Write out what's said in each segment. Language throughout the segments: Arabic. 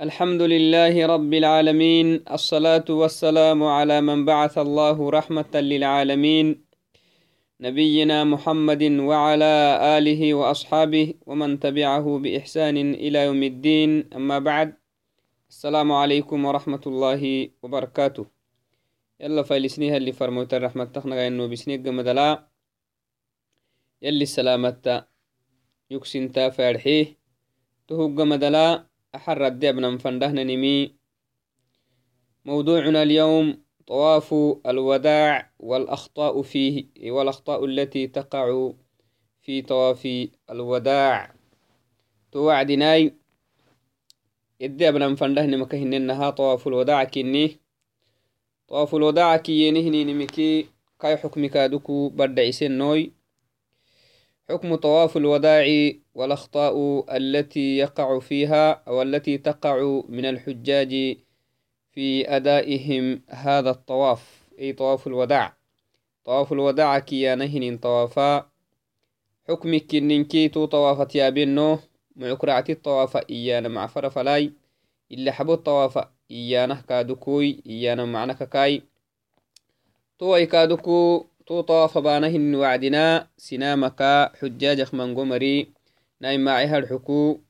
الحمد لله رب العالمين الصلاة والسلام على من بعث الله رحمة للعالمين نبينا محمد وعلى آله وأصحابه ومن تبعه بإحسان إلى يوم الدين أما بعد السلام عليكم ورحمة الله وبركاته يلا فايلسنيها اللي فرموت الرحمة تخنق إنه بسنيق مدلا يلي السلامة يكسنتا فارحيه تهوق مدلا أحر الدبنا فندهنا نمي. موضوعنا اليوم طواف الوداع والأخطاء فيه والأخطاء التي تقع في طواف الوداع. توعدناي يدي أبنا مكهن إنها طواف الوداع كني طواف الوداع كي ينهني نمكي كاي حكمك دوكو برد نوي حكم طواف الوداع والأخطاء التي يقع فيها أو التي تقع من الحجاج في أدائهم هذا الطواف أي طواف الوداع. طواف الوداع كي نهن طوافا. حكمك كننكي تو طوافة يابنو معكرعتي الطواف إيانا مع فرفلاي. إلا حبو الطواف إيانا كادوكوي إيانا معنك كاي تو أي كادوكو تو طواف بانهن وعدنا سنامك حجاج منغو مري ناي معي هالحكو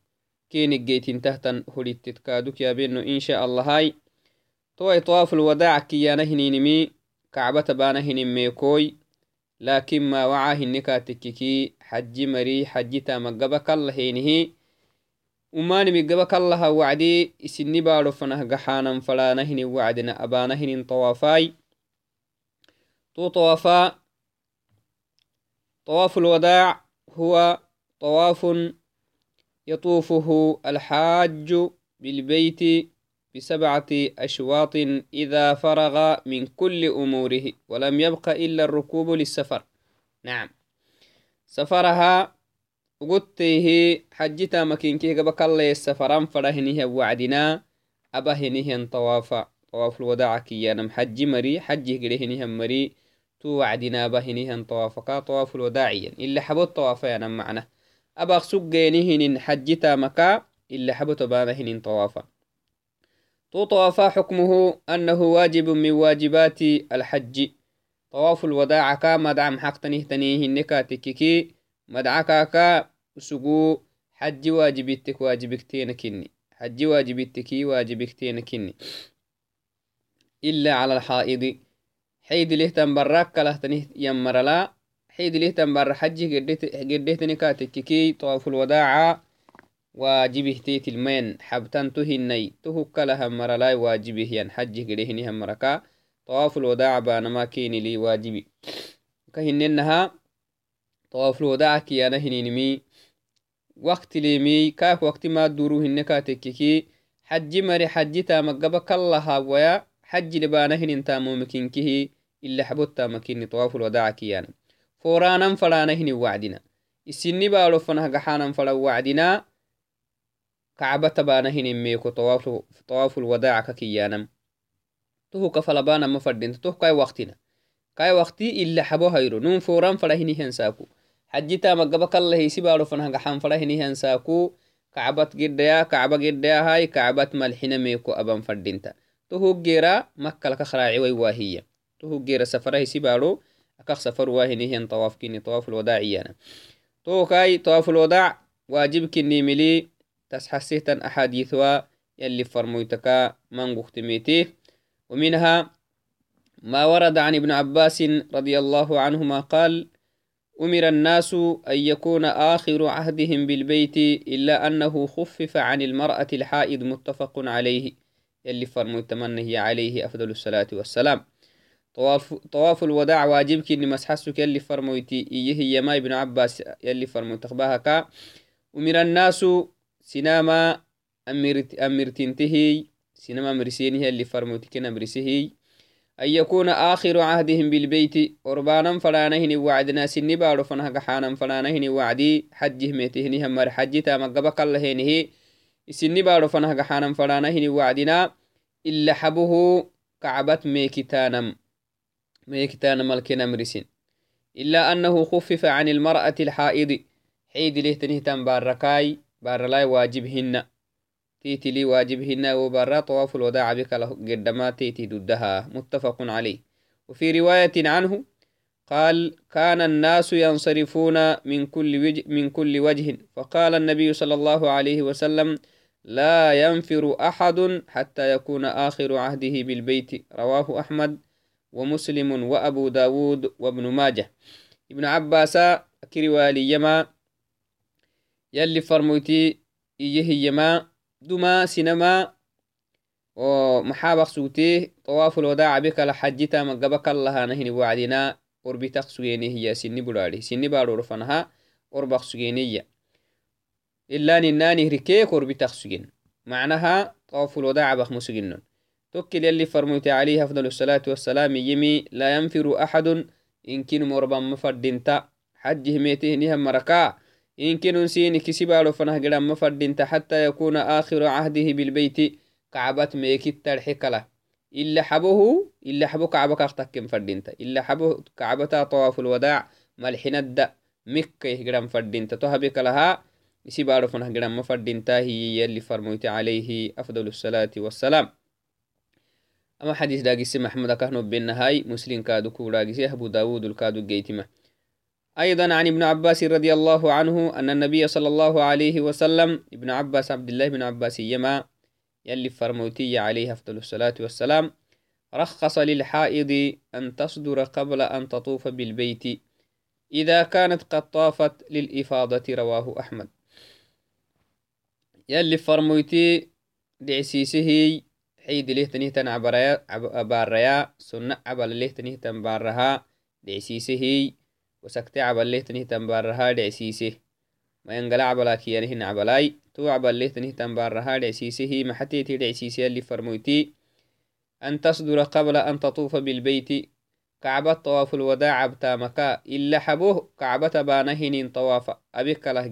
كينك جيتين تهتن هلت تتكادوك يا بينو إن شاء الله هاي. تو طواف الوداع كيانا هنينمي كعبة بانا هنميكوي لكن ما وعاه النكا تككي حج مري حج تامقبك الله هينه وماني مقبك الله وعدي. إسني بارو فنه قحانا فلا نهن وعدنا أبانا هنين طوافاي تو طوافا طواف الوداع هو طواف يطوفه الحاج بالبيت بسبعة أشواط إذا فرغ من كل أموره ولم يبق إلا الركوب للسفر. نعم. سفرها قلته حجتا مكينكي قبك الله السفران فرهنه وعدنا أبهنه طوافا. طواف الوداع كيانا حج مري حج قرهنه مري. تو وعدنا بهنه طوافكا طواف الوداعيا. إلا حبو طوافيانا معنا. أبا سجينهن حجتا مكا. إلا حبو تبانهن طوافا. تو طوافا حكمه أنه واجب من واجبات الحج. طواف الوداع كا مدعم حق تنيه نكاتككي مدعكا كا سقو. حج واجبتك واجبكتين كني. حج واجبتكي واجبكتين إلا على الحائض. حيد لهتن براك كلهتني يمرلا. حيد لهتن بر حج قديتني كاتككي طواف الوداع واجبه تيت المين حبتن تهني تهك لها مرلاي واجبه ين حج قديهني هم مركا طواف الوداع بانما كيني لي واجبي. كهننها طواف الوداع كي. أنا هنينمي وقت إلا حبوتا مكيني طواف الوداع كيانا. فورانا فلانا هني وعدنا. السني بالو فنه قحانا فلا وعدنا. كعبة بانا هني ميكو طواف طواف الوداع كيانا تهو كفلبانا مفردين. تهو كاي وقتنا. كاي وقتي إلا حبو هيرو. نون فوران فلا هني هنساكو. حجتا مقبك الله يسيبالو فنه قحان فلا هني هنساكو. كعبة قديا كعبة قديا هاي. كعبة ملحنا ميكو أبان فردينتا. تهو جيرا مكة لك خراعي ويواهية. واهنه طواف كيني طواف الوداعيانا تو كاي طواف الوداع واجب كني ملي تسحسيتن أحاديثوا يلي فرمويتكا من قختميته ومنها ما ورد عن ابن عباس رضي الله عنهما قال أمر الناس أن يكون آخر عهدهم بالبيت إلا أنه خفف عن المرأة الحائض متفق عليه يلي فرمو هي عليه أفضل الصلاة والسلام. طواف, الوداع واجبك إني مسحسك يلي فرمويتي إيه هي ما ابن عباس يلي فرمو تخباها كا أمر الناس سينما أمرت أمرتنتهي سينما مرسيني يلي فرموتي كنا مرسيهي أن يكون آخر عهدهم بالبيت قربانا فلانهن وعدنا سني بارو فنها قحانا فلانهن وعدي. حجه ميتهن هم حجتا مقبك اللهينه isini baaro fanah gaxanan fadhanahini wacdina ila xabuhu kacbat meekitanam meekitanam alkenamrisin إلا أنه خفف عن المرأة الحائض. حيد لهتنهتن باركاي. بارلاي واجبهن تيتي لي واجب هنا. وبرا طواف الوداع بك قدما تيتي ضدها متفق عليه. وفي رواية عنه قال كان الناس ينصرفون من كل وجه من كل وجه فقال النبي صلى الله عليه وسلم لا ينفر أحد حتى يكون آخر عهده بالبيت رواه أحمد. ومسلم وأبو داود وابن ماجه. ابن عباس كروالي يما يلي فرموتي إيه يما دما سينما ومحابق سوتيه طواف الوداع بك لحجتا مقبك الله نهني وعدنا سويني هي سني بلاري سني بارو رفنها أربق سوينية إلا نناني ركيك أربتق سوين. معناها طواف الوداع بخ توكل يلي فرموت عليه أفضل الصلاة والسلام يمي لا ينفر أحد. إن كن مربا مفردنتا حجه ميته نهم مركا. إن كن سيني كسبالو فنه قدام مفردنتا حتى يكون آخر عهده بالبيت. كعبت ميكت الحكلة إلا حبه إلا حبه كعبك أختكم فردينتا إلا حبه كعبتا طواف الوداع ملحنا الدا مكة قدام فردينتا تهبك لها isi baaro fanah gidanma fadintahi yalli farmoyte عليه أفضل الصلاة والسلام. أما حديث داقسي محمد كهنو بينهاي مسلم كادو كوراقسي أبو داود الكادو جيتما أيضا عن ابن عباس رضي الله عنه أن النبي صلى الله عليه وسلم ابن عباس عبد الله بن عباس يما يلي فرموتي عليه أفضل الصلاة والسلام رخص للحائض أن تصدر قبل أن تطوف بالبيت إذا كانت قد طافت للإفاضة رواه أحمد. يلي فرموتي دعسيسه حيد له تنهتن عباريا سنة عبال له تنهتن بارها دعسيسه وسكت عبال له تنهتن بارها دعسيسه ما ينقلع عبلاكيانهن عبلاي تو عبال له تنهتن بارها دعسيسه محتيتي دعسيسه اللي فرموتي أن تصدر قبل أن تطوف بالبيت. كعبة طواف الوداع بتامكا إلا حبوه كعبة بانهن طواف. أبك له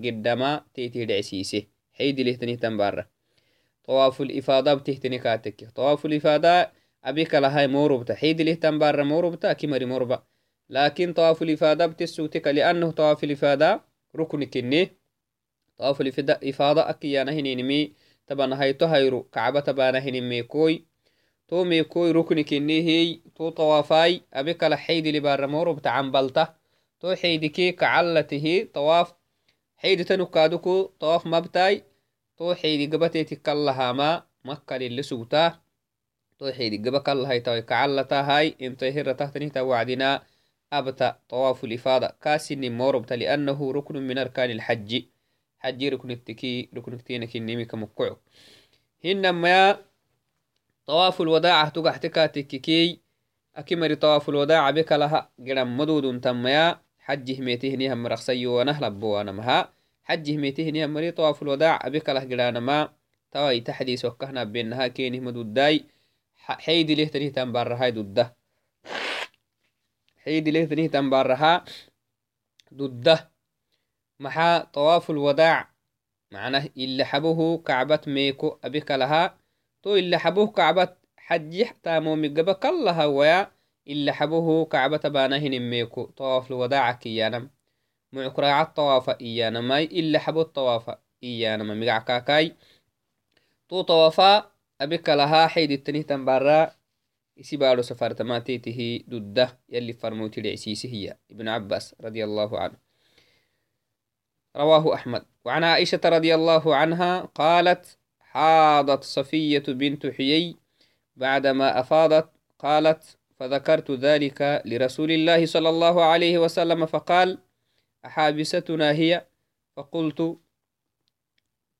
طواف الإفاضة بتهتني كاتك. طواف الإفاضة أبيك لهاي موربتا حيد له تنبارة موربتا كمري موربا لكن طواف الإفاضة بتسوتك لأنه طواف الإفاضة ركن كني. طواف الإفاضة أكيانا هنينمي تبانا هاي تهيرو كعبة تبانا هنمي كوي. تو ميكوي ركن كني هي تو طوافاي أبيك لحيد لبارة موربتا عنبلتا تو حيدكي كعلته طواف. حيد تنكادكو طواف مبتاي. تو حيدي قبتي كلهاما مكة اللي سوتا. تو حيدي قبا كلهاي توي كعلتا هاي. انتو هير تحتني توعدنا أبتا طواف الإفاضة كاسن موربتا لأنه ركن من أركان الحج. حجي ركن التكي ركن التينك النمي كمقعو هنما طواف الوداع تقحتكا تككي أكمري طواف الوداع بك لها قرم مدود تميا حجه ميته هم رخصيو ونهلبو ونمها. حجه ميته هم مري طواف الوداع. أبك له قرانما تواي تحديث وكهنا بينها كينه مدوداي. حيد له تنيه تنبارها ضده حيد له تنيه تنبارها ضده محا طواف الوداع. معناه إلا حبه كعبة ميكو. أبك لها تو إلا حبه كعبة حج تامو مقبك الله ويا إلا حبه كعبة بانهن ميكو. طواف الوداع كيانم. معكراع الطواف إيانا ماي إلا حبو الطواف إيانا ما مقع كاكاي. تو طوافا أبك لها حيد التنيه تنبارا إسيبالو سفارة تماتيته ضده يلي فرموتي لعسيسي هي ابن عباس رضي الله عنه. رواه أحمد. وعن عائشة رضي الله عنها قالت حاضت صفية بنت حيي بعدما أفاضت قالت فذكرت ذلك لرسول الله صلى الله عليه وسلم فقال أحابستنا هي؟ فقلت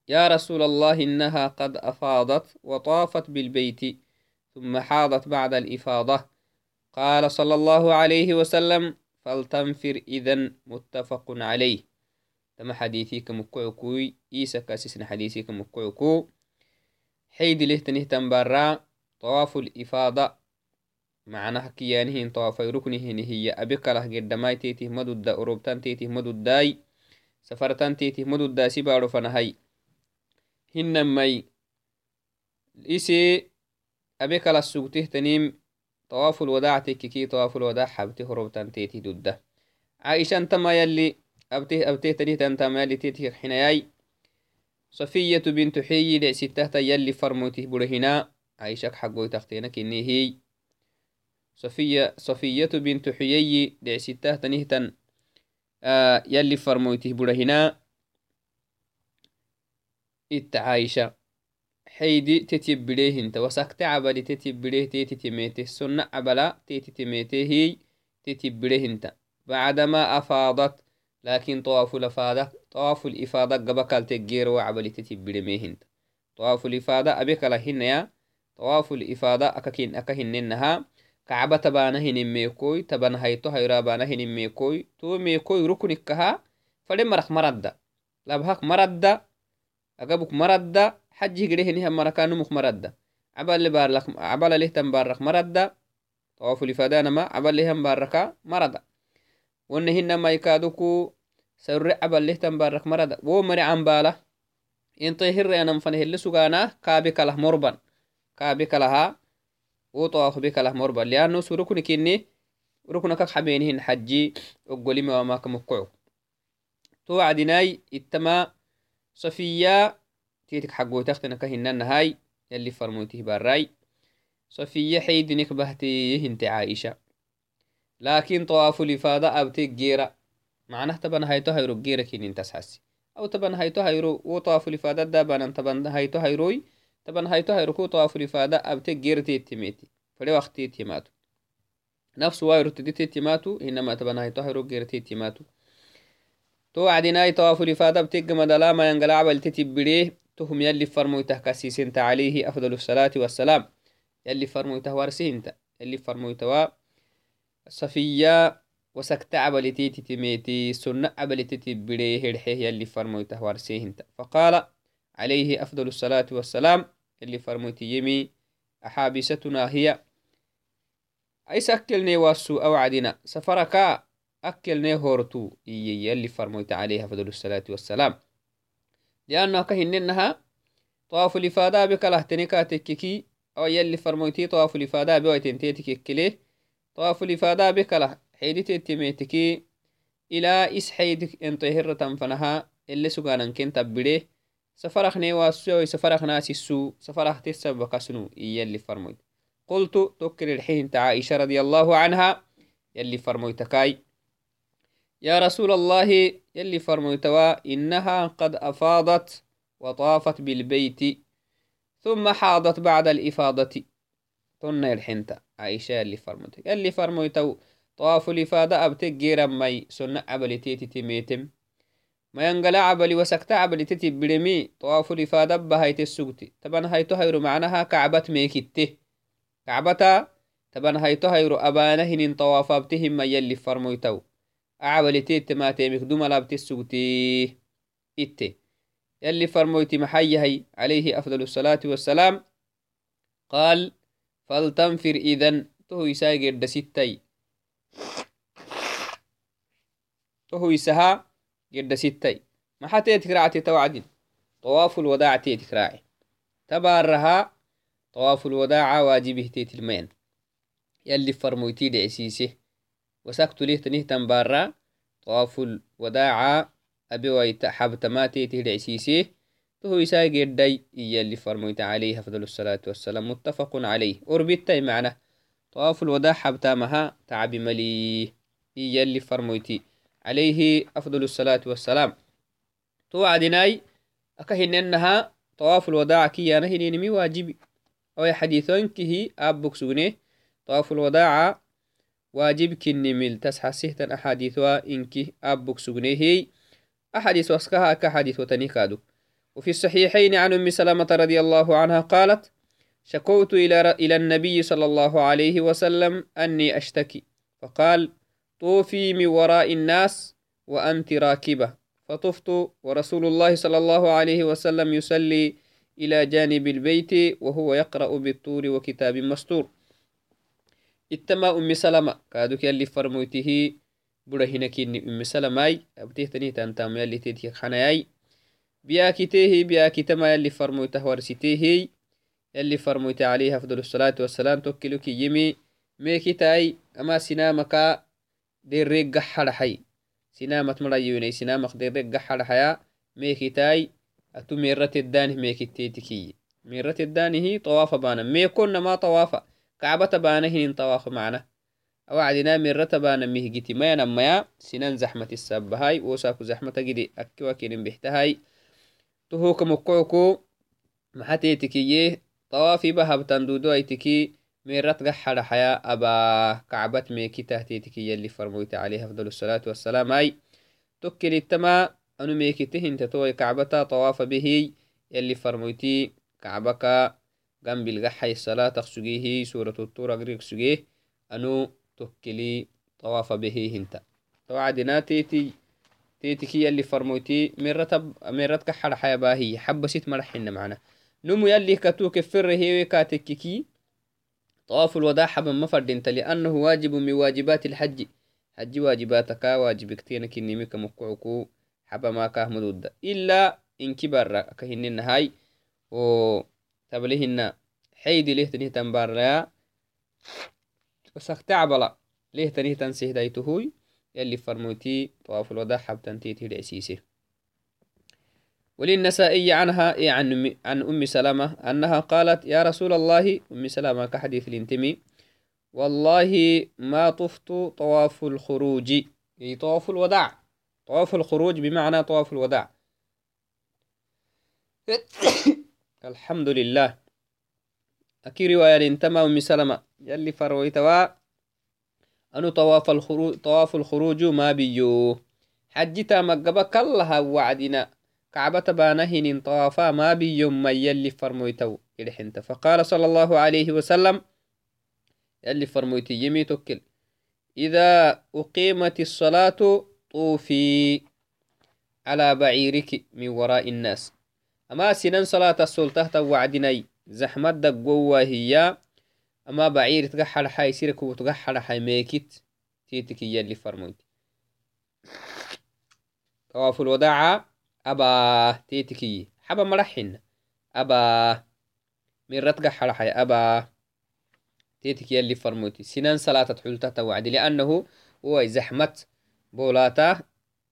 يا رسول الله إنها قد أفاضت وطافت بالبيت ثم حاضت بعد الإفاضة. قال صلى الله عليه وسلم فلتنفر إذا متفق عليه. تم حديثي كمكوكوي إيسا كاسسنا حديثي كمكوكو حيد له تنهتن برا طواف الإفاضة معناها كيانهن طوافي ركنهن هي. أبكره قدماي تيته مدد أوروبتان تيته مدداي سفرتان تيته مددا سبارو فنهي هنمي إسي أبكال السوقته تنيم طواف الوداع تككي طواف الوداع حبته هروبتان تيته دده عائشة انتما يلي أبته أبته تنيه صفية صفية بنت حيي لعستة تنهتن. آه يلي فرموته برهنا إت عايشة. حيدي تتبليه انت وسكت عبلي تتبليه تيتي تميته سنة عبلا تيتي تميته هي تتبليه انت بعدما أفاضت لكن طواف الأفادة طواف الإفادة قبكال تجير وعبلي تتبليه ميهنت طواف الإفادة أبيك لهن يا. طواف الإفادة أكاكين أكاهننها. كعبة تبانا هنميكوي تبان هيتو هيرا بانا هنميكوي تو ميكوي ركنكها فلم مرخ مرد لابهاك مرد أقبك مرد حجي قريه نهم مركان مخ مرد عبال بارلك عبال له تنبارك مرد طواف الإفادة ما عبال لهم باركا مرد ونهن ما يكادوكو سر عبال له تنبارك مرد ومري عن باله intohirre anan fane helle sugana kaabe kalah morban. Kaabe kalaha wo طواف بكله مربا لأنه سركن كني ركنك حبينهن حجي وقولي ما ما كمقعو تو عدناي اتما صفية تيتك حقو تختنا كهنن هاي يلي فرموته باراي صفية حيدنك بهتي هنت عائشة لكن طواف الإفادة أبتك جيرة معناه تبن هايتو هيرو جيرة كين تسحسي أو تبن هايتو هيرو وطواف الإفادة دابانا تبن هايتو هيروي طبعا هايتو هاي ركوتو أفري فادا ابتك جيرتي تيميتي. فلي وقتي تيماتو. نفس واي رتدي تيماتو إنما طبعا هايتو هاي جيرتي تيماتو. تو عدينا يتو أفري فادا ابتك مدلا ما ينقل عبل تتبلي تهم يلي فرمو تهكسيس انت عليه أفضل الصلاة والسلام. يلي فرمو تهوارسي انت يلي فرمو توا صفية وسكت عبلتي تتميتي سنة عبلتي تبلي هرحيه يلي فرمو تهوارسي انت فقال عليه أفضل الصلاة والسلام اللي فرموتي يمي أحابستنا هي. أيس أكلني واسو أو عدنا سفركا أكلني هورتو إيي اللي فرموت عليها أفضل الصلاة والسلام. لأنه كهننها طواف الإفادة بكله تنكا تككي أو يلي فرموتي طواف الإفادة بويتنتي تككليه طواف الإفادة بكله حيدتي تميتكي إلى إس حيدك انتهر تنفنها اللي سقانا كنت بليه سفرخني واسوي سفرخ ناس السو سفرخ تسب قسنو يلي فرمويت. قلت تكر الحين عائشة رضي الله عنها يلي فرمويتكاي. يا رسول الله يلي فرمويتوا إنها قد أفاضت وطافت بالبيت ثم حاضت بعد الإفاضة. تن الحنت عائشة يلي فرمويت يلي فرمويتو طواف الإفاضة أبتك جيرا مي سنة عبلتيتي تميتم mayangalaa cabali wasakta cabali tetibiremi طواف الإفادة بهايت السجتي طبعا هايتو هيرو معناها كعبت ميكته كعبتا طبعا هايتو هيرو أبانا هنين طواف أبتهم ما يلي فرمويتو أعبلي تيت ما تيمك دوما لابت السجتي إتي. يلي فرمويتي محي هي عليه أفضل الصلاة والسلام. قال فلتنفر إذن. تهو يساقر دستي. تهو يسها جد ستي ما حتى تكرعتي توعدين. طواف الوداع تكراعي تبارها طواف الوداع واجبه تيت المين يلي فرمويتي دعسيسه وسكت ليه تنيه تنبارا. طواف الوداع أبي ويت حبت ما تيته دعسيسه فهو يساي جدي يلي فرمويت عليه أفضل الصلاة والسلام. متفق عليه. أربيتي معنا. طواف الوداع حبتامها تعبي ملي يلي فرمويتي عليه أفضل الصلاة والسلام. توعدناي أكهننها طواف الوداع كي أنا هنينمي واجبي. أو حديثون كه أبوك سوني طواف الوداع واجب كنميل تسحى سهتا أحاديثها إنك أبوك سوني هي. أحاديث وسكها كحديث وتنكادو وفي الصحيحين عن أم سلمة رضي الله عنها قالت شكوت إلى إلى النبي صلى الله عليه وسلم أني أشتكي. فقال طوفي من وراء الناس وأنت راكبة. فطفت ورسول الله صلى الله عليه وسلم يصلي إلى جانب البيت وهو يقرأ بالطور وكتاب مستور. إتما أم سلمة. كادوك يلي فرموته بره كيني أم سلمة. أبتيه تنيه تنتام يلي تدهي خناياي. بياكتيه بياكتما يلي فرموته ورسيتيه. يلي فرموته عليه أفضل الصلاة والسلام. توكلوك يمي. ميكتاي أما سنامك dereg gaxadhaxay sinamat marayunai sinamaq dereg gaxadhaxaya meekitaai أتو ميرة الدانه ميك التيتكي ميرة الدانه طواف بانا ميكون ما طواف كعبة بانه طواف معنا awacdina mirata bana mihgiti mayanamaya sinan zaxmati sabahai wosaku zaxmata gidi akiwakinin bixtahai tohoka mokoco maxateetikiye tawafiba habtan ميرات قحر حياة أبا كعبة ميكي تهتيتكي يلي فرموت عليها. فضل الصلاة والسلام. أي تكل التما أنو ميكي تهن توي كعبتا طواف به. يلي فرموتي كعبك جنب الغحي الصلاة تخسجيه سورة الطور أغريك سجيه أنو تكلي طواف به هنت توعدنا تيتي تيتكي يلي فرموتي ميرات ميرات كحر حياة باهي. حبسيت مرحنا معنا. نمو يلي كتوك فره كاتككي طواف الوداع حب ما فردنت لأنه واجب من واجبات الحج. حج واجباتك واجبك تينك نيمك مقعكو حب ما كاه مدود. إلا إن كبر كهن النهاي و تبليهن حيد له تنه تنبار وسختعبلا ليه تنيه تنسيه دايتهوي يلي فرموتي طواف الوداع حبتن تيتي العسيسي وللنسائي عنها إيه عن, عن أم سلمة أنها قالت يا رسول الله. أم سلمة كحديث الانتمي والله ما طفت طواف الخروج. أي طواف الوداع طواف الخروج بمعنى طواف الوداع. الحمد لله. أكي رواية انتمى أم سلمة يلي فرويتوا أنو طواف الخروج طواف الخروج ما بيو. حجتا مقبا كلها وعدنا. كعبة بانهن طوافا ما بيو ما يلي فرمويتو يلحنت. فقال صلى الله عليه وسلم يلي فرمويتي يمي توكل إذا أقيمت الصلاة طوفي على بعيرك من وراء الناس. أما سنن صلاة السلطة وعدني زحمة دقوة هي أما بعير تقحر حي سيرك وتقحر حي ميكت تيتك يلي فرموت طواف الوداع أبا تيتكي حبا مرحن أبا من رتقحر حي أبا تيتك يلي فرموتي. سنان صلاة تحلتا توعد لأنه هو زحمة بولاتا.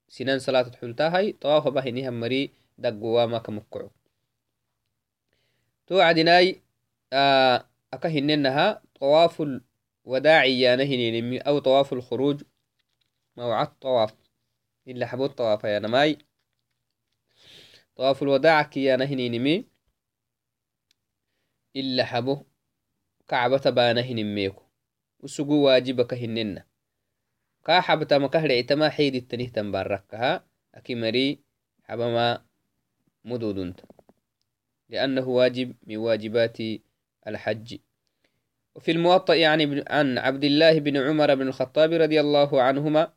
سنان صلاة تحلتا هاي طواف بهنها مري دقوا ما كمكعو. توعدناي آه أكا هننها طواف الوداع يانا هنينمي أو طواف الخروج. موعد طواف. إلا حبو الطواف يا نماي. طواف الوداع كيانا هنينمي إلا حبو. كعبة بانا هنميكو وسقو واجبك هننا كا حبتا مكهر عتما حيد التنيه تنباركها أكي مري حبما مدودنت. لأنه واجب من واجبات الحج. وفي الموطأ يعني عن عبد الله بن عمر بن الخطاب رضي الله عنهما.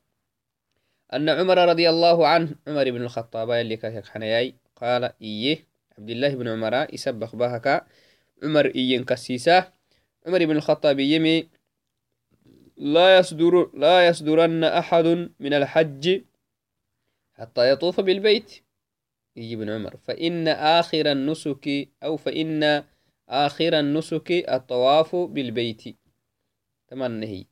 أن عمر رضي الله عنه عمر بن الخطاب اللي كان حنياي. قال إيه؟ عبد الله بن عمر يسبخ بهك. عمر إيه كسيسة. عمر بن الخطاب يمي لا يصدر لا يصدرن أحد من الحج حتى يطوف بالبيت. يجي بن عمر فإن آخر النسك أو فإن آخر النسك الطواف بالبيت. تمنهي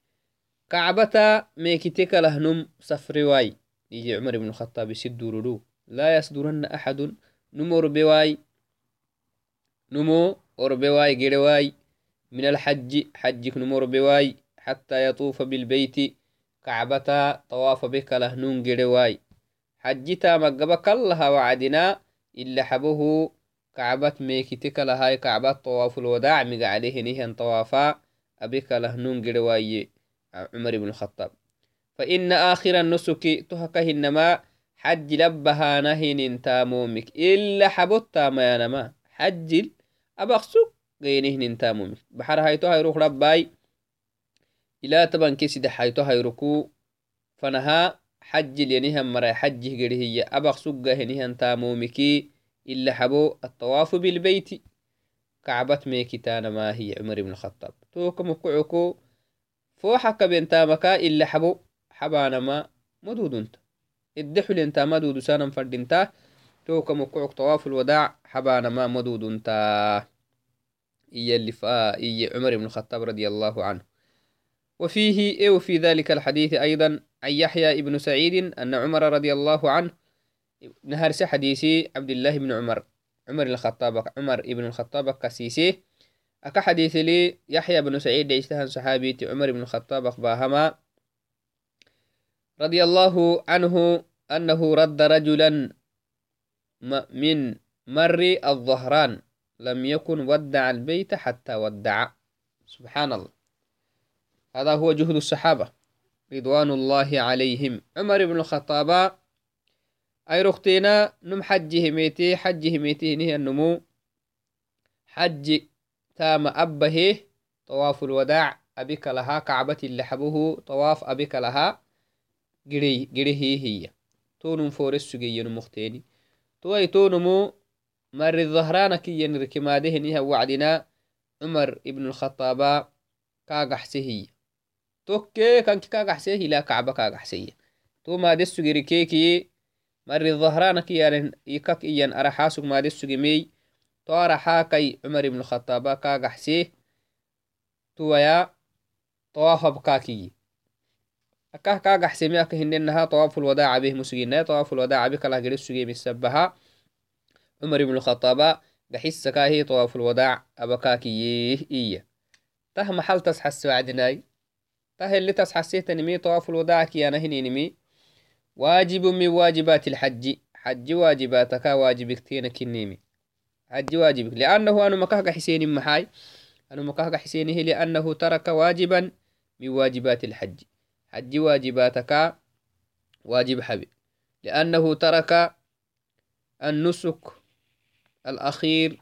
كعبة ميكتك لهنم سفر واي. يجي عمر بن الخطاب سدورو لا يصدرن أحد. نمر بواي نمو أربواي جرواي من الحج. حجك نمر بواي حتى يطوف بالبيت. كعبة طواف بك لهنون جرواي حجتا مقبك الله وعدنا. إلا حبه. كعبت ميكتك لهاي كعبت طواف الوداع. مق عليه نهن طوافا. أبيك لهنون قرواي عمر بن الخطاب. فإن آخر النسك تهكه إنما حج لبها نهن تامومك إلا حبط ما ينما حج أبخسك غينهن تامومك. بحر هايتو هيروح رباي إلا تبان كيسي دحايتو هيركو فنها حج لينهم مرا حجه قريه أبخسك غينهن تامومكي إلا حبو الطواف بالبيت. كعبت ميكتانا ما هي عمر بن الخطاب. توك مكعكو فوحك بنتا مكا سانا فردنتا توك مكعك طواف الوداع حبانا ما مدود انت. إيا اللي فا إيا عمر بن الخطاب رضي الله عنه. وفيه إيه وفي ذلك الحديث أيضا عن يحيى ابن سعيد أن عمر رضي الله عنه نهارس حديثي عبد الله بن عمر. عمر الخطاب عمر ابن الخطاب كسيسي. أكا حديث لي يحيى بن سعيد اجتهن صحابي عمر بن الخطاب أخباهما رضي الله عنه أنه رد رجلا من مر الظهران لم يكن ودع البيت حتى ودع. سبحان الله هذا هو جهد الصحابة رضوان الله عليهم. عمر بن الخطاب أي رختينا نم حجه ميتي حجه ميتي نهي النمو. حج تام أبه طواف الوداع أبيك لها كعبة اللي حبه طواف أبيك لها قري قري هي. tonum foresugeyenu mokteni tuwai tonumu mari dhahrana kiyen rikimadeheniha wacdina cumar ibn ibnulkhaطaba kagaxsehiya tokkee kanki kagaxsehi ila kacba kagaxseya tu madesugiri keeki mari dhahrana kiyanen ikak iyan araxasug madesugimey to araxa kai cumar ibnulkhaطaba kagaxseh tuwaya tawafab عمر بن الخطاب كاقحسه تويا طواف الوداع به مسجينا طواف الوداع بك الله قريب سجي مسبها عمر بن الخطاب قحس كاهي طواف الوداع أبكاكي إيه ته محل تسحس وعدناي. ته اللي تسحسيه تنمي طواف الوداع كي أنا هني نمي واجب من واجبات الحج. حج واجباتك واجبك تينك النيمي حج واجبك. لأنه أنا مكاه حسين محاي. أنا مكاه حسينه لأنه ترك واجبا من واجبات الحج. حج واجباتك واجب حبي. لأنه ترك النسك الأخير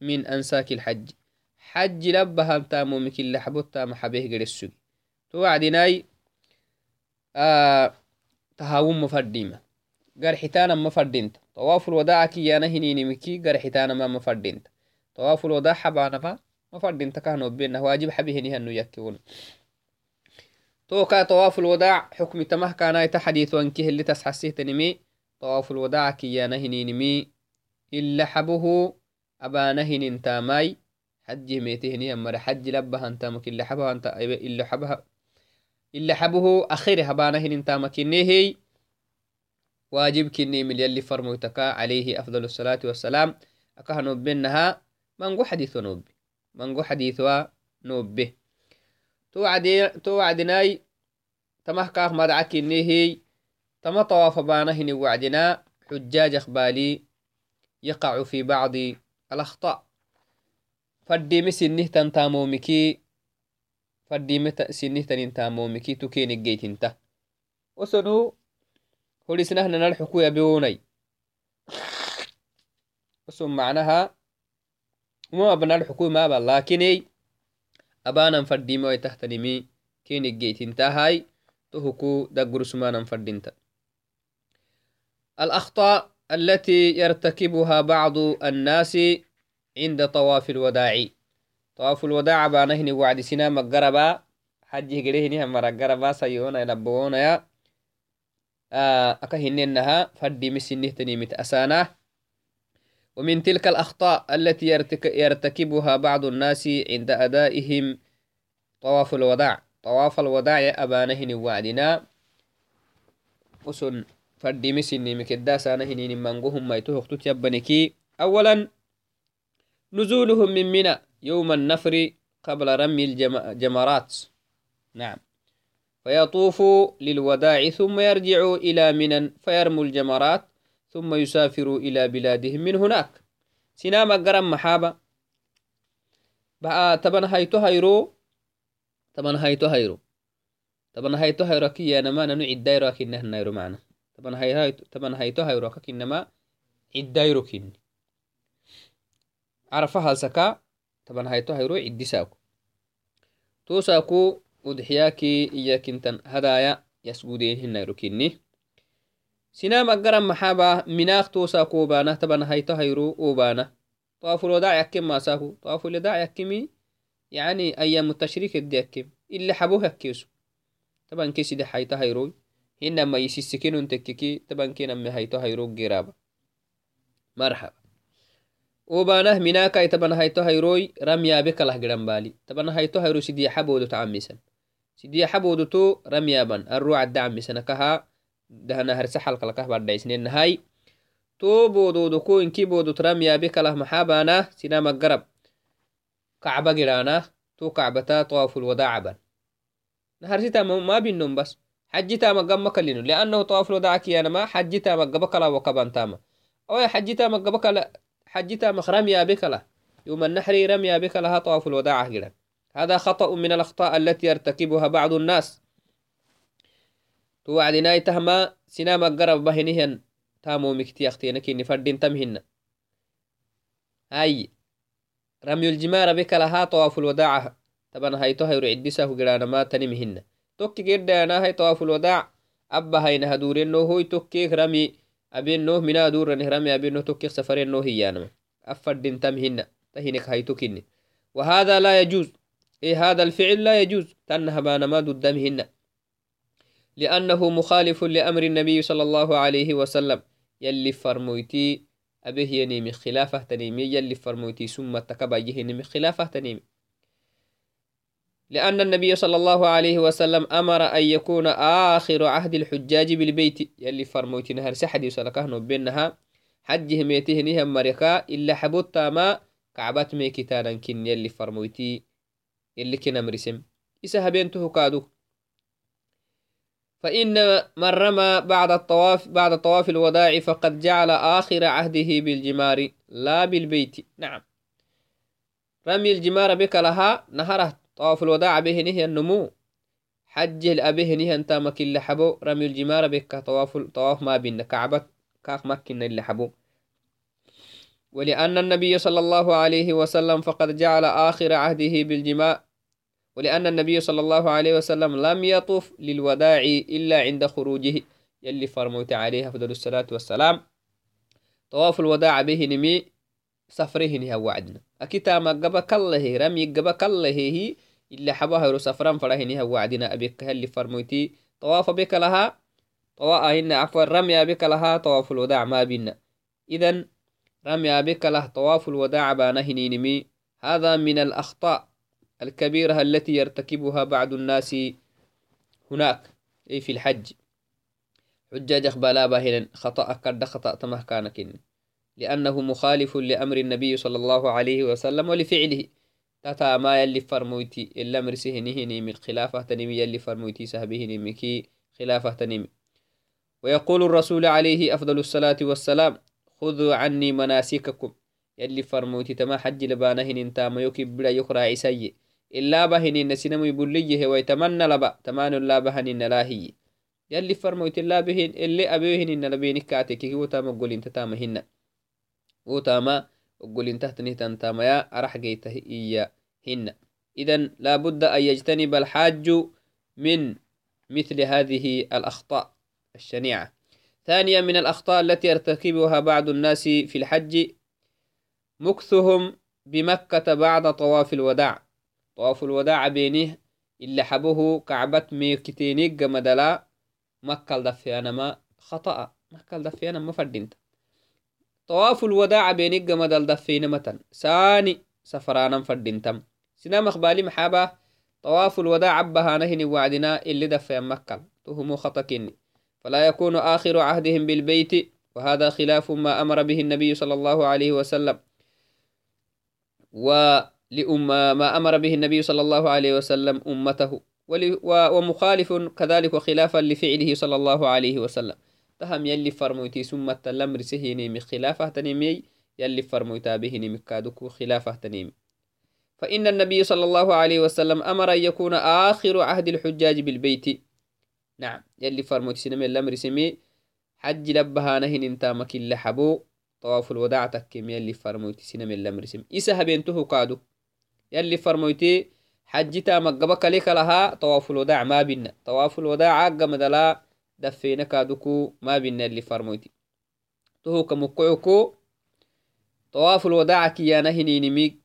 من أنساك الحج. حج لبها تامو مكي لحبوت تام حبيه قد السوق توعدناي آه تهاوم مفرديمة. قر حتانا مفردينت. طواف الوداع كي يانا هنيني مكي قر حتانا ما مفردينت. طواف الوداع حبانا ما مفردينت. كانوا بينا واجب حبيه نهنو يكيون. توكا طواف الوداع حكم تمه كان حديث وانكه اللي تسحسيه تنمي طواف الوداع كي يانا هنيني إلا حبه أبانا هنين تاماي. حج ميته مر حج لبها أنت مك إلا حبها أنت إلا حبها إلا حبه أخير هبانا هنين تامك هي واجب كني من يلي فرموتك عليه أفضل الصلاة والسلام. أكهنو بينها منغو حديث نوبي منغو حديث نوبي توعدناي تمه كاخ مدعك هي تما طواف بانا هني وعدنا حجاج أخبالي يقع في بعض الأخطاء. فديمي سنه تنتامومكي فديمي سنه تنتامومكي تكين الجيت انت وسنو هولسنه نلحقو يبيوني وسن معناها وما بنا الحكومة ما بل الجيت انت هاي تهكو دقر سمانا فدينتا الأخطاء التي يرتكبها بعض الناس عند طواف الوداع. طواف الوداع بانهني وعد سنا مقربا حجه قريهني هم مرقربا سيونا ينبونا يا. آه أكهننها فدي مسنه تنيمت أسانه ومن تلك الأخطاء التي يرتكبها بعض الناس عند أدائهم طواف الوداع. طواف الوداع أبانهن وعدنا كدا سانا هنين منغوهم ما يتوهق تتيبنكي أولا نزولهم من منى يوم النفر قبل رمي الجمرات نعم. فيطوف للوداع ثم يرجع إلى منى فيرموا الجمرات. ثم يسافر إلى بلادهم من هناك سنام قرم محابة بقى تبن هيتو هيرو تبن هيتو هيرو تبن هيتو هيرو كي يا نما ننو عدايرو كنه نيرو معنا taban hayto hayroka kinama ciddayro kinni carafa halsaka taban hayto hayro ciddisaku tosaku udxiyaki iyakintan hadaya yasguden hinayro kinni sinam agaran maxaba minaaq tosaku obana taban hayto hayro obana طافulوdaع yakim masaku طافulوdaع yakimi يعني أيام التشريك الدي يكيم إلا حبوه يكيسو طبعا كيسي دي حيتا هيروي hinama yisissikinun tekkiki tabankiname hayto hayrog geraba marhaba obanah minakai taban hayto hayroy ramyabe kalah gedan bali taban hayto hayro sidiya xabodo tacamisan sidiya xabodo to ramyaban arro cadda camisan akaha dahana harsa xalkalakah badhaisnenahay تو بودودكو إنكي بودو ترميا بكله محابانا سنام القرب كعبة قرانا تو كعبتا طواف الوداع بان نهارسيتا ما بينهم بس. حجتا مقام مكلينو. لأنه طواف الوداع كيانا ما حجتا مقبكلا وكبان تاما أو حجتا مقبكلا حجتا مخرميا بكلا يوم النحر رميا بكلا طواف الوداع هذا خطأ من الأخطاء التي يرتكبها بعض الناس. توعدنا تهما سنام قرب بهنهن. تامو مكتي أختينك إني فردين تمهن. هاي. رمي الجمار بك لها طواف الوداع. طبعا هاي تو هاي رعدسه قرانا ما تنمهن. توكي قرد أنا هاي طواف الوداع. أبا هاي نهدورين نو هوي توكي رمي. أبين نوه منا دور رمي. أبين نوه توكي سفرين نوه هيانما أفردين تمهن. تهينك هاي توكيني. وهذا لا يجوز. إيه هذا الفعل لا يجوز. تنها ما دمهن. لأنه مخالف لأمر النبي صلى الله عليه وسلم. يلي فرمويتي أبيه ينيمي خلافة تنيمي يلي فرمويتي ثم تكبا يهنمي خلافة تنيمي. لأن النبي صلى الله عليه وسلم أمر أن يكون آخر عهد الحجاج بالبيت. يلي فرمويتي نهر سحدي سلكه بينها حجه ميته نهم مريكا إلا حبوت ما كعبات ميكتانا كن يلي فرمويتي يلي كنا مرسم. إسا هبينته كادو. فإن من رمى بعد الطواف بعد طواف الوداع فقد جعل آخر عهده بالجمار لا بالبيت. نعم. رمي الجمار بك لها نهره. طواف الوداع به نهي النمو. حج الأبه نهي انت مكن لحبو رمي الجمار بك طواف طواف ما بين كعبة مكن اللي حبو. ولأن النبي صلى الله عليه وسلم فقد جعل آخر عهده بالجماع ولأن النبي صلى الله عليه وسلم لم يطف للوداع إلا عند خروجه يلي فرموت عليه أفضل الصلاة والسلام. طواف الوداع به نمي سفره نها وعدنا. أكتا ما قبا كله رمي قبا كله هي إلا حبها يرو سفران فره نها وعدنا. أبيك اللي فرموتي طواف بك لها طواء عفوا رمي بك لها طواف الوداع ما بينا. إذا رمي بك له طواف الوداع بانه نمي. هذا من الأخطاء الكبيرة التي يرتكبها بعض الناس هناك أي في الحج. حجاج أخبالا باهنا خطأ كرد خطأ تمه كانكن. لأنه مخالف لأمر النبي صلى الله عليه وسلم ولفعله. تتا ما يلي فرمويتي إلا مرسيه نهني من خلافة تنمي يلي فرمويتي سهبه نمكي خلافة تنمي. ويقول الرسول عليه أفضل الصلاة والسلام خذوا عني مناسككم. يلي فرمويتي تما حج لبانهن انتا ما يكب بلا يقرأ عسي إلا بهنين سينمو يبليه ويتمنى لبا تمان لا بهنين لاهي يلي فرمويت الله بهن اللي أبيهن إن لبينك كاتك وتام قول انت تامهن وتاما قول انت تنهتن تاميا أرح جيته إيا هن. إذا لابد أن يجتنب الحاج من مثل هذه الأخطاء الشنيعة. ثانيا من الأخطاء التي يرتكبها بعض الناس في الحج مكثهم بمكة بعد طواف الوداع. طواف الوداع بينه إلا حبه كعبة ميكتينيك مدلا مكة دفيانا ما خطأ مكة دفيانا ما فردينت. طواف الوداع بينك مدل دفينا متن. ساني سفرانا فردينتم. سنا مخبالي محابة طواف الوداع عبها نهن وعدنا اللي دفيا مكة تهمو خطكني فلا يكون آخر عهدهم بالبيت وهذا خلاف ما أمر به النبي صلى الله عليه وسلم. و ما أمر به النبي صلى الله عليه وسلم أمته. ومخالف كذلك وخلافا لفعله صلى الله عليه وسلم. تهم يلي فرموتي ثم الأمر سهيني من خلافة تنمي يلي فرموتا به مكادك خلافة تنمي فإن النبي صلى الله عليه وسلم أمر أن يكون آخر عهد الحجاج بالبيت. نعم يلي فرموتي سنمي الأمر سمي حج لبها نهن انتا مكين لحبو طواف الوداع تكيم يلي فرموتي سنمي الأمر سمي إسا هبينته قادو يلي فرمويتي حجتا مقبك لك لها طواف الوداع ما بينا طواف الوداع عقا مدلا دفينا كادوكو ما بينا اللي فرمويتي. تهو كمقعكو طواف الوداع كيانا هنينميك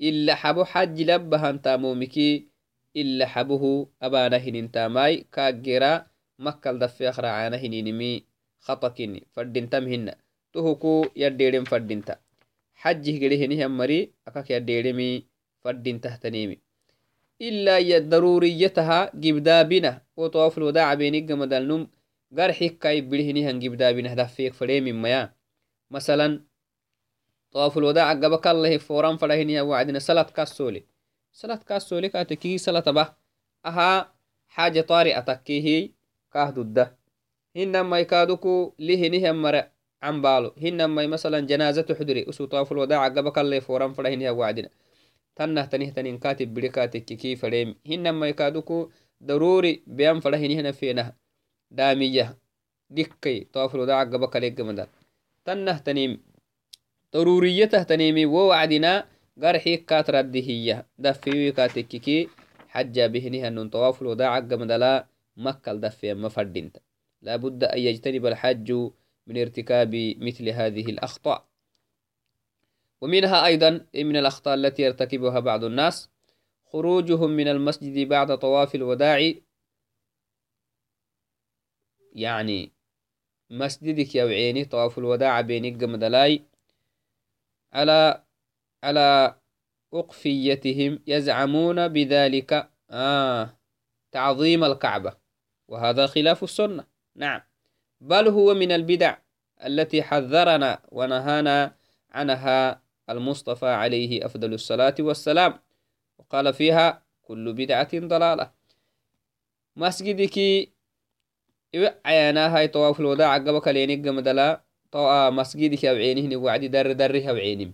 إلا حبو حج لبها انتا مومكي إلا حبه أبانا هنين تاماي كاقرا مكال دفي أخرى عانا هنينمي خطكني فردين تمهن تهوكو يديرين فردين تا حجه قليه نهم مري. أكاك يديرمي فردين تهتنيمي إلا ضروريتها جبدابنا. وطواف الوداع بينك مدلنم قرحك كاي بلهني هن جبدابنا. دفيك فريم ميا مثلا طواف الوداع قبك الله فوران فرهنيا وعدنا صلاة كاسولي. صلاة كاسولي كاتكي صلاة به. أها حاجة طارئة تكيه كاهدو ده هنما يكادوكو لهنه مرة عن بالو. هنما مثلا جنازة تحضري أسو طواف الوداع قبك الله فوران فرهنيا وعدنا. تنه تنه كاتب بريكاتك كي فريم. هنما يكادوكو ضروري بيان فرهني هنا فينا. دامية. دكي طواف الوداع قبك ليك مدار تنه تنيم. ضروريته تنيمي. ووعدنا قرحي كاترد هي دفي كاتككي حجة بهنها أن طواف الوداع قمدلا مكة دفي مفردنت لابد أن يجتنب الحج من ارتكاب مثل هذه الأخطاء ومنها أيضا من الأخطاء التي يرتكبها بعض الناس خروجهم من المسجد بعد طواف الوداع. يعني مسجدك يا عيني طواف الوداع بينك قمدلاي على على أقفيتهم يزعمون بذلك آه تعظيم الكعبة. وهذا خلاف السنة. نعم. بل هو من البدع التي حذرنا ونهانا عنها المصطفى عليه أفضل الصلاة والسلام. وقال فيها كل بدعة ضلالة. مسجدك عيانا هاي طواف الوداع عقبك لينك مدلا طوا مسجدك أو عينه وعدي در درها وعينم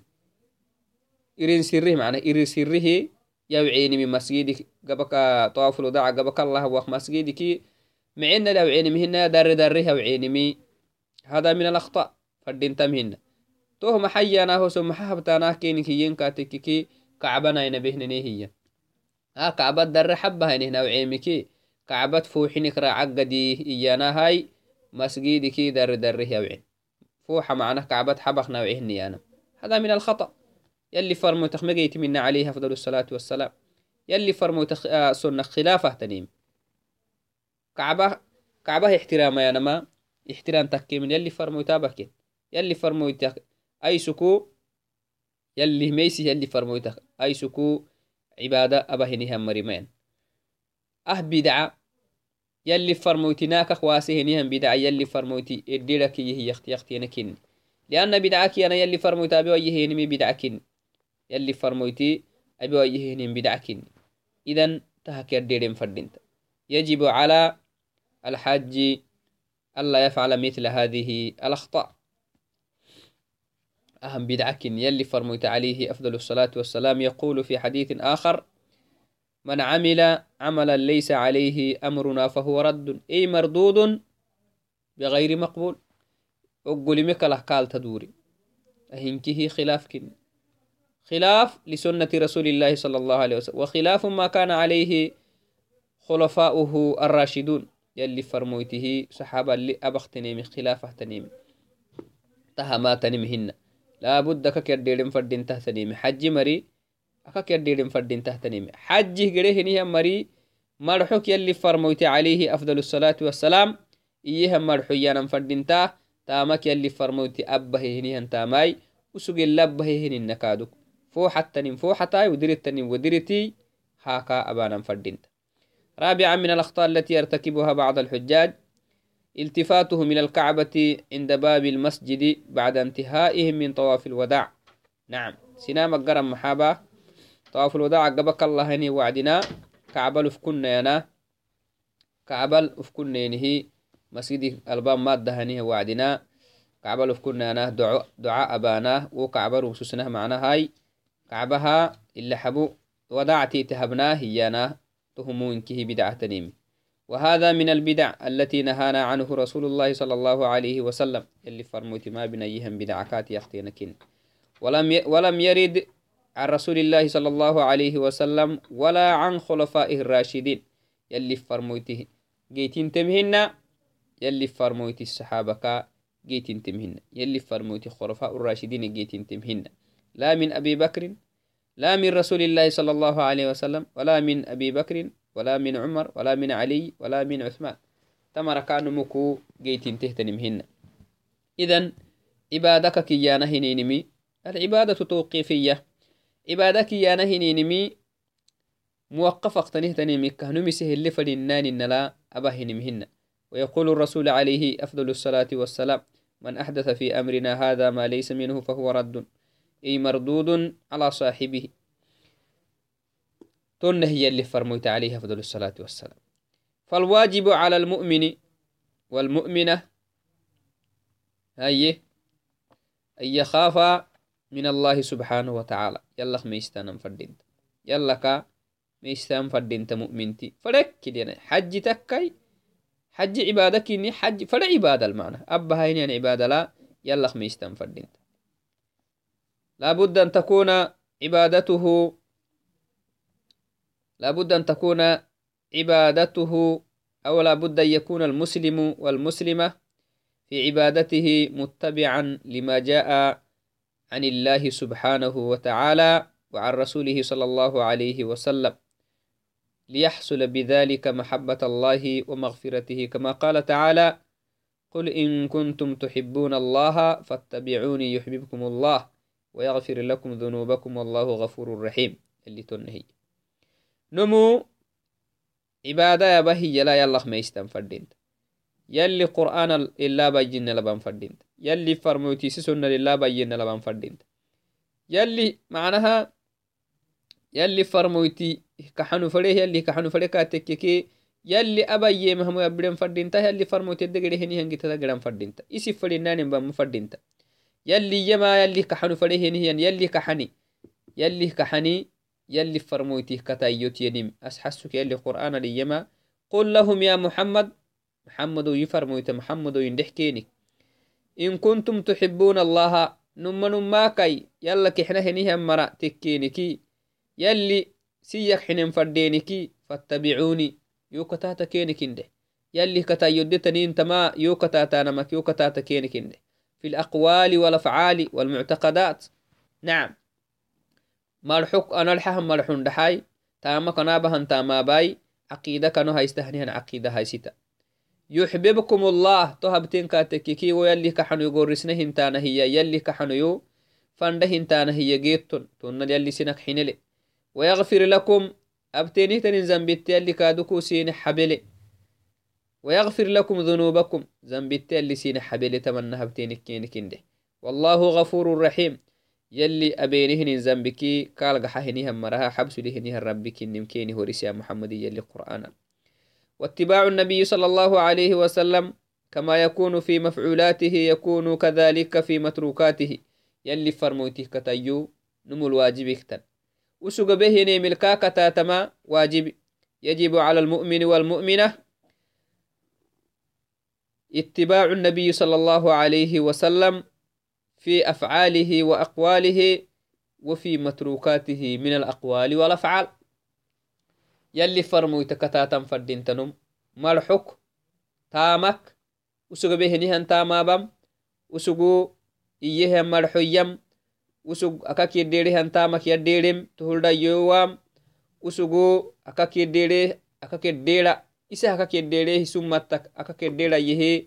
إرين سره معنى إرين سره يا عيني من مسجدك. قبك طواف الوداع قبك الله وخ مسجدك. معنا لو عيني مهنا در درها وعينمي هذا من الأخطاء. فردين تمهن. توه محيانا هو سو محبتانا كينك ينكا تككي كعبنا ينبهنني هي ها كعبة در حبها هنا وعيمكي كعبة فوحنك راعقدي إيانا هاي مسجدك در در يوعين فوحة معنا كعبة حبخ نوعهني أنا هذا من الخطأ يلي فرمو تخمجيت منا عليه أفضل الصلاة والسلام يلي فرمو تخ... سنة خلافة تنيم كعبة كعبة احترام يا نما احترام تكي من يلي فرمو تابك يلي فرمو تك أي سكو يلي ميسي يلي فرمو تك أي سكو عبادة أبهنها مريمين. أه بدعة يلي فرموتي ناك خواسي هنيهم بدعة يلي فرموتي إديرك يهي يختي يختي نكين لأن بدعك أنا يلي فرموتي أبي ويه هنمي بدعكين يلي فرموتي أبي ويه هنم بدعكين إذن تهك يديرين فردينت. يجب على الحاج ألا يفعل مثل هذه الأخطاء. أهم بدعك يلي فرميت عليه أفضل الصلاة والسلام. يقول في حديث آخر من عمل عملا ليس عليه أمرنا فهو رد. أي مردود بغير مقبول. أقول مكلا قال تدوري. أهنكه خلاف كن. خلاف لسنة رسول الله صلى الله عليه وسلم. وخلاف ما كان عليه خلفاؤه الراشدون. يلي فرمويته صحابة اللي أبختنيم خلافة تنيم تهما تنمهن ككرديرم فردين تهتنيم حج مري أككرديرم فردين تهتنيم حج قريه نيها مري مرحوك يلي فرمويت عليه أفضل الصلاة والسلام. إيها مرحو يانا فردين تاه تامك يلي فرمويت أبه هنيها تاماي. وسوق اللبه هنين نكادوك فوحة تنين فوحة تاي ودرت تنين ودرتي هاكا أبانا فردين رابعا من الأخطاء التي يرتكبها بعض الحجاج. التفاتهم إلى الكعبة عند باب المسجد بعد انتهائهم من طواف الوداع. نعم. سنام القرم محابة طواف الوداع قبك الله هني وعدنا. كعبة لفكنا ينا. كعبة لفكنا ينهي. مسجد الباب مادة هني وعدنا. كعبة لفكنا ينا. دعاء, دعاء أبانا. وكعبة رسوسنا معنا هاي. كعبها اللي حبو ودعتي تهبناه هيانا. تهمو إنكه بدعة تنيمي. وهذا من البدع التي نهانا عنه رسول الله صلى الله عليه وسلم. اللي فرموت ما بنيهم بدعكات يختينكين. ولم ي... ولم يرد عن رسول الله صلى الله عليه وسلم ولا عن خلفائه الراشدين. يلي فرموته جيتين تمهن يلي فرموت الصحابة جيتين تمهن. يلي فرموت خلفاء الراشدين جيتين تمهن. لا من أبي بكر لا من رسول الله صلى الله عليه وسلم ولا من أبي بكر ولا من عمر ولا من علي ولا من عثمان. تمر كان مكو جيتين تهتنم هن. إذن عبادك كيانا هنينمي. العبادة توقيفية. عبادك كيانا هنينمي. موقفة تنهتنمي. كهنمي سهل فلنان النلا أبا هنمهن ويقول الرسول عليه أفضل الصلاة والسلام من أحدث في أمرنا هذا ما ليس منه فهو رد. أي مردود على صاحبه. تن هي اللي فرميت عليها فضل الصلاة والسلام. فالواجب على المؤمن والمؤمنة هي أن يخاف من الله سبحانه وتعالى. يلا ميستانا فردين يلا كا ميستان فردين مؤمنتي. فرك كده حج تكاي. حج عبادة كيني حج فلا عبادة المعنى. أبا هاين يعني عبادة لا. يلا ميستان فردين لابد أن تكون عبادته لابد أن تكون عبادته أو لابد أن يكون المسلم والمسلمة في عبادته متبعا لما جاء عن الله سبحانه وتعالى وعن رسوله صلى الله عليه وسلم. ليحصل بذلك محبة الله ومغفرته. كما قال تعالى قل إن كنتم تحبون الله فاتبعوني يحببكم الله ويغفر لكم ذنوبكم والله غفور رحيم. اللي تنهي. نمو عبادة يا بهي يلا يلا ما يستنفردين يلي قرآن إلا بيجن لبان فردين. يلي فرموتي سنة لله بيجن لبان فردين. يلي معناها يلي فرموتي كحنو فريه يلي كحنو فريه كاتككي يلي أبي مهمو يبرين فردين تا يلي فرموتي دقري هني هنجي تدقران فردين تا. إسي فردين ناني بام فردين تا. يلي يما يلي كحنو فريه هني يلي كحني. يلي كحني يلي فرموتي كتايوت ينم أسحسك يلي قرآن ليما قل لهم يا محمد. محمد يفرمويت محمد يندحكينك إن كنتم تحبون الله نما نما كي يلا كحنا هنيها مرا تكينكي يلي سيك حنين فردينكي فاتبعوني. يوكتاتا كينك انده يلي كتا يدتني انتما يوكتاتا نمك. يوكتاتا كينك انده في الأقوال والأفعال والمعتقدات. نعم. أنا بهن تاما باي. عقيدة كانوا هايستهنيهن عقيدة هايستا يحببكم الله. تهبتين كاتككي ويلي كحنو يقرسنا هنتانا هي. يلي كحنو يو. فانده هنتانا هي جيتون. تونا يلي سنك حينلي ويغفر لكم. أبتيني تنين زنبت يلي كادوكو سين حبلي ويغفر لكم ذنوبكم. زنبت يلي سين حبلي تمنى هبتينك كينك كنده والله غفور رحيم. قال قحهنها مرها حبس لهنها ربك نمكيني هوريس يا محمد يلي قرآنا واتباع النبي صلى الله عليه وسلم كما يكون في مفعولاته يكون كذلك في متروكاته. يلي فرموته كتيو نمو الواجب اكتن وسوق به ملكا كتاتما واجب يجب على المؤمن والمؤمنة. اتباع النبي صلى الله عليه وسلم في أفعاله وأقواله وفي متروكاته من الأقوال والأفعال. يلي فرمو يتكتاتا فردين تنم. مرحك تامك. وسوق بهنهن تامابم. وسوق إيه مرحيم وسوق أكاك يديرهن تامك يديرم. تهلدا يوام. وسوق أكاك يديره أكاك يديرا إسا أكاك يديره سمتك. أكاك يديرا يهي.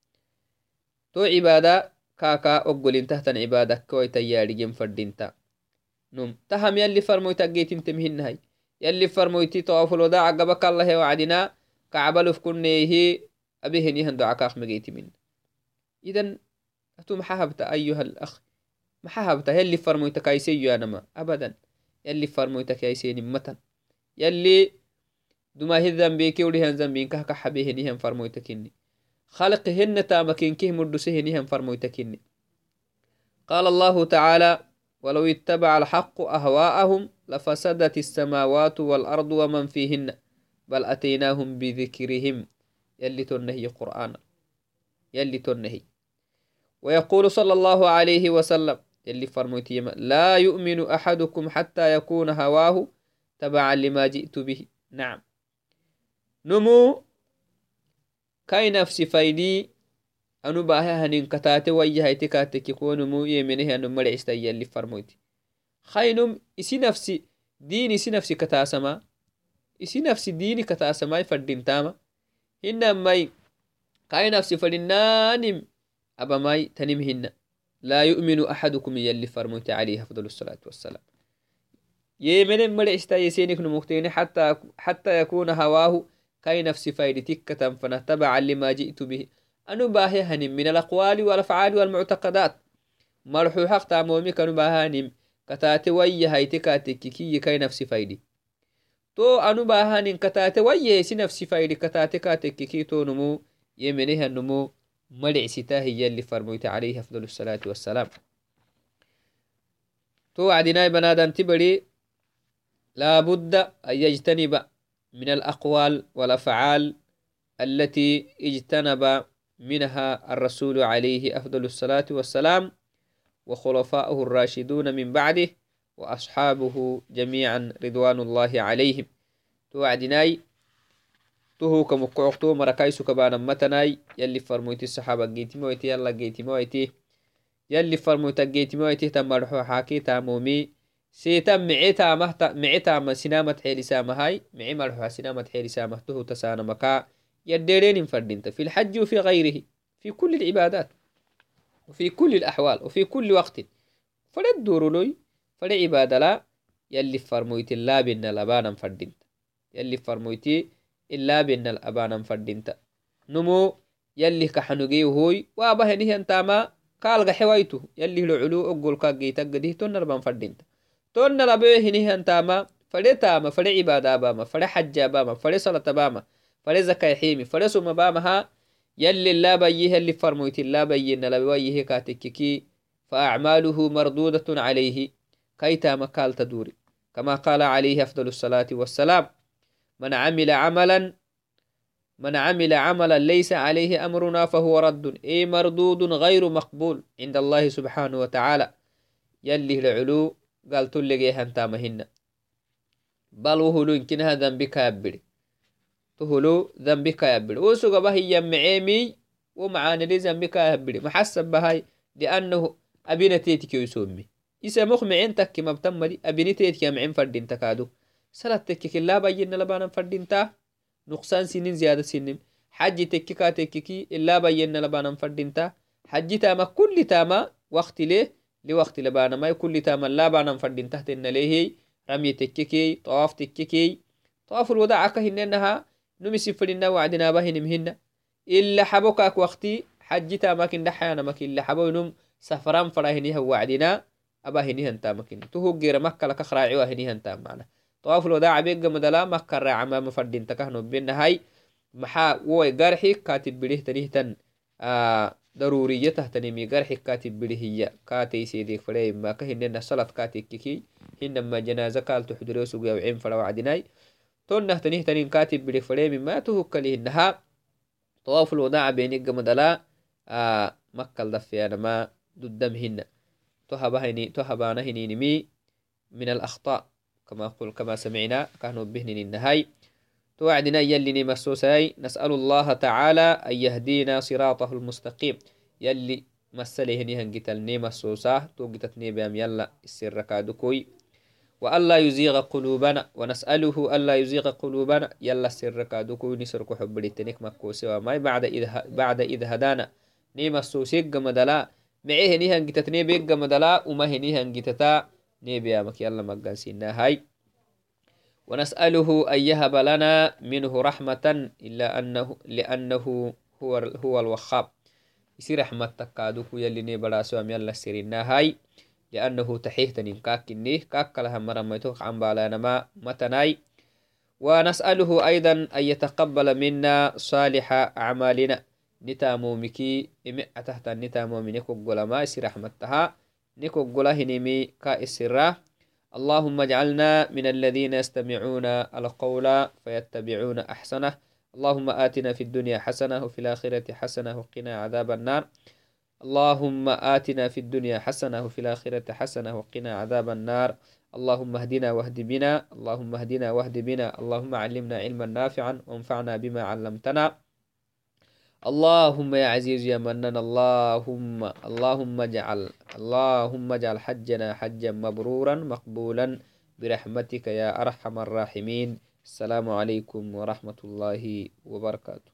فردينت تو هكالي هنهي سفر الناني مي يلي فرمويتا كايسي سيو الحكوي يلي فرمويتي لا بيهن إن لبما كاخ مفردينت وعبادة كاكو قولين تحتن عبادهن تو عبادة كاكا أقولين تحتن عبادة كويتا يارجين فردينتا نم تهم يلي فرمويت أجيتين تمهنهاي يلي خلقهن تامكين كه مدسه نيهن فرمويتكني قال الله تعالى ولو اتبع الحق أهواءهم لفسدت السماوات والأرض ومن فيهن بل أتيناهم بذكرهم. يلي تنهي قرآن. يلي تنهي. ويقول صلى الله عليه وسلم يلي فرموتي لا يؤمن أحدكم حتى يكون هواه تبعا لما جئت به. نعم. نمو كاي نفسي فايدي أنو باها هنين كتاتي ويا هايتي كاتك كونو مو يمنه أنو مرع استيا اللي فرموتي خاينم إسي نفسي دين إسي نفسي كتاسما. إسي نفسي ديني كتاسما يفردين تاما. هنا ماي كاي نفسي فلنانم أبا ماي تنم هنا. لا يؤمن أحدكم يلي فرموت عليه كاي نفسي فايدتك تنفنه تبعا لما جئت به. أنو باهي هنم من الأقوال والأفعال والمعتقدات. مرحو حق تامومي كانو باهانم كتاتي وي هايتي كاتككي كاي نفسي فايدي. تو أنو باهانم كتاتي وي سي نفسي فايدي كتاتي كاتككي تو نمو يمنها النمو ملع ستاه اللي فرميت عليه أفضل الصلاة والسلام. تو عدناي بنادان تبري لابد أن يجتنب من الأقوال والأفعال التي اجتنب منها الرسول عليه أفضل الصلاة والسلام وخلفاؤه الراشدون من بعده وأصحابه جميعا رضوان الله عليهم. توعدناي تهو كمقعقتو مركايسو كبانا متناي يلي فرمويتي الصحابة جيتي مويتي يلا جيتي مويتي يلي فرمويتا جيتي مويتي تمرحو حاكي تامومي. سيتم معيتا مهتا معيتا ما سنامة حيلي سامهاي معي مرحو سنامة حيلي سامهته تسانا مكا. يديرين فردينت في الحج وفي غيره. في كل العبادات. وفي كل الأحوال. وفي كل وقت. فلا الدور لوي. فلا عبادة لا. يلي فرمويت الله بنا الأبانا فردينت يلي فرمويتي إلا بنا الأبانا فردينت نمو يلي كحنوغي هوي وابه نهي انتاما قال حوايته يلي العلو أقول كاقيتك ديه تنر بان فردينت تنر أبيه نهي انتاما فلا تاما فلا عبادة باما فلا حجة باما فلا صلاة باما فلي زكاي حيمي فلي سوما بامها يلي لا بيه اللي فرمويت لا بينا لا بيه كاتككي فأعماله مردودة عليه كيتا مكال تدوري كما قال عليه أفضل الصلاة والسلام من عمل عملا من عمل عملا ليس عليه أمرنا فهو رد أي مردود غير مقبول عند الله سبحانه وتعالى. يلي العلو قال تلقي هنتا مهن بل وهو يمكن هذا بك يبري تهلو ذنبك يبري وسوق بهي يمعيمي ومعانا لي ذنبك يبري محسب بهاي لأنه أبينا تيتك يسومي إسا مخمعين تكي مبتم دي أبينا تيتك يمعين فردين تكادو سلا تكك الله بينا لبانا لا بانا فردين تحت إن ليه؟ رمي تككي. طواف تككي. طواف الوداع كهننها نمسي فلنا وعدنا بهن مهنا إلا حبوكاك وقتي حجتا ماكن دحيانا ماكن إلا حبو نم سفران فراهنيها وعدنا أبا هنيها انتا ماكن تهو غير مكة لك خراعي هنيها انتا معنا طواف الوداع بيقى مدلا. مكة راعا ما مفردين. تكهنو بينا هاي. محا ووي قرحي كاتب بليه تنهتن آه ضروريته تنمي قرحي كاتب بليه هي كاتي سيديك فريم ما كهننا صلاة كاتي كيكي هنما جنازة قال تحضروا سوقيا وعين فلا وعدناي تونة تنيه تنين كاتب بلي فريم ما تهكله إنها طواف الوداع بينك مدلا آه توعدنا يلي مسوساي نسأل الله تعالى أن يهدينا صراطه المستقيم. يلي مسله نيهن قتل مسوساه تو قتتني بام يلا السر كادوكوي وألا يزيغ قلوبنا ونسأله ألا يزيغ قلوبنا يلا سر كادوكو نسرك حب لتنك مكوسي وما بعد إذا بعد إذا هدانا نيما السوسيق مدلا معيه نيهن جتتني بيق مدلا وما هي نيهن جتتا نيبيا مك يلا مقان سينا هاي ونسأله أن يهب لنا منه رحمة إلا أنه لأنه هو هو الوخاب يصير رحمة تكادوكو يلي نيبرا سوام يلا سيرنا هاي لأنه تحيه تنين كاكنيه كاك لها مرميتوك عن بالانما متناي. ونسأله أيضا أن يتقبل منا صالح أعمالنا. نتامو مكي إمئة تحت نتامو من يكو ما يسي رحمتها نكو قولا هنمي كائسرة اللهم اجعلنا من الذين يستمعون القول فيتبعون أحسنه. اللهم آتنا في الدنيا حسنة وفي الآخرة حسنة وقنا عذاب النار. اللهم آتنا في الدنيا حسنة وفي الآخرة حسنة وقنا عذاب النار. اللهم اهدنا واهد بنا. اللهم اهدنا واهد بنا. اللهم علمنا علما نافعا وانفعنا بما علمتنا. اللهم يا عزيز يا منان اللهم اللهم اجعل اللهم اجعل حجنا حجا مبرورا مقبولا برحمتك يا أرحم الراحمين. السلام عليكم ورحمة الله وبركاته.